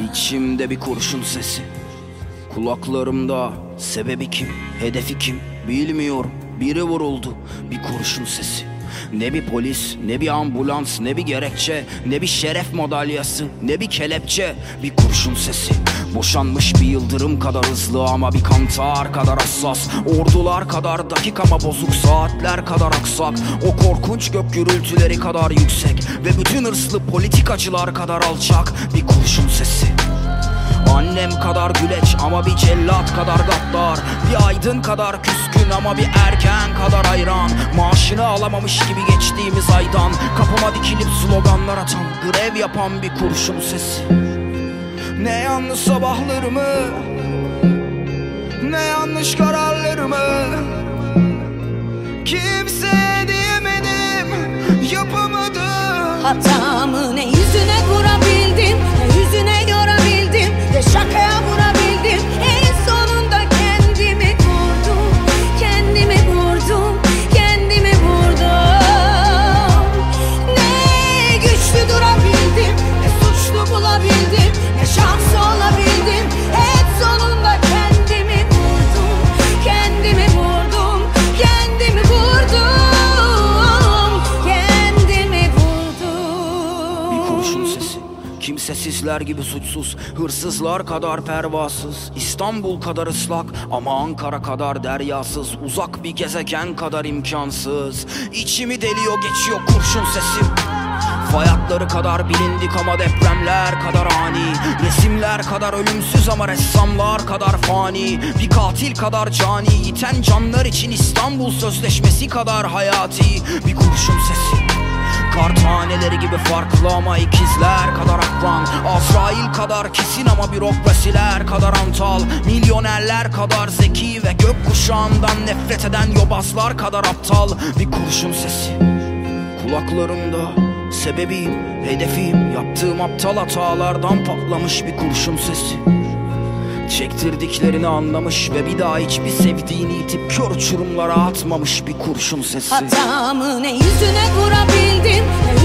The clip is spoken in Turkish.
İçimde bir kurşun sesi. Kulaklarımda sebebi kim, hedefi kim bilmiyorum. Biri vuruldu bir kurşun sesi. Ne bir polis, ne bir ambulans, ne bir gerekçe Ne bir şeref madalyası, ne bir kelepçe Bir kurşun sesi. Boşanmış bir yıldırım kadar hızlı ama bir kantar kadar hassas. Ordular kadar dakik ama bozuk saatler kadar aksak. O korkunç gök gürültüleri kadar yüksek Ve bütün hırslı politikacılar kadar alçak. Bir kurşun Annem kadar güleç ama bir cellat kadar gaddar. Bir aydın kadar küskün ama bir erken kadar hayran. Maaşını alamamış gibi geçtiğimiz aydan Kapıma dikilip sloganlar atan Grev yapan bir kurşun sesi. Ne yanlış sabahlarımı Ne yanlış kararlarımı. Kimseye diyemedim Yapamadım. Hatamı ne yüzüne vurabildim Kimsesizler gibi suçsuz Hırsızlar kadar pervasız İstanbul kadar ıslak Ama Ankara kadar deryasız Uzak bir gezegen kadar imkansız. İçimi deliyor geçiyor kurşun sesim Fay hatları kadar bilindik ama depremler kadar ani. Resimler kadar ölümsüz ama ressamlar kadar fani. Bir katil kadar cani Yiten canlar için İstanbul Sözleşmesi kadar hayati. Bir kurşun sesi taneleri gibi farklı ama ikizler kadar akran. Azrail kadar kesin ama bürokrasiler kadar antal. Milyonerler kadar zeki ve gökkuşağından nefret eden yobazlar kadar aptal. Bir kurşun sesi kulaklarımda. Sebebim, hedefim Yaptığım aptal hatalardan patlamış bir kurşun sesi. Çektirdiklerini anlamış ve bir daha hiçbir sevdiğini itip kör uçurumlara atmamış bir kurşun sesi. Hatamı ne yüzüne vurabildim Ne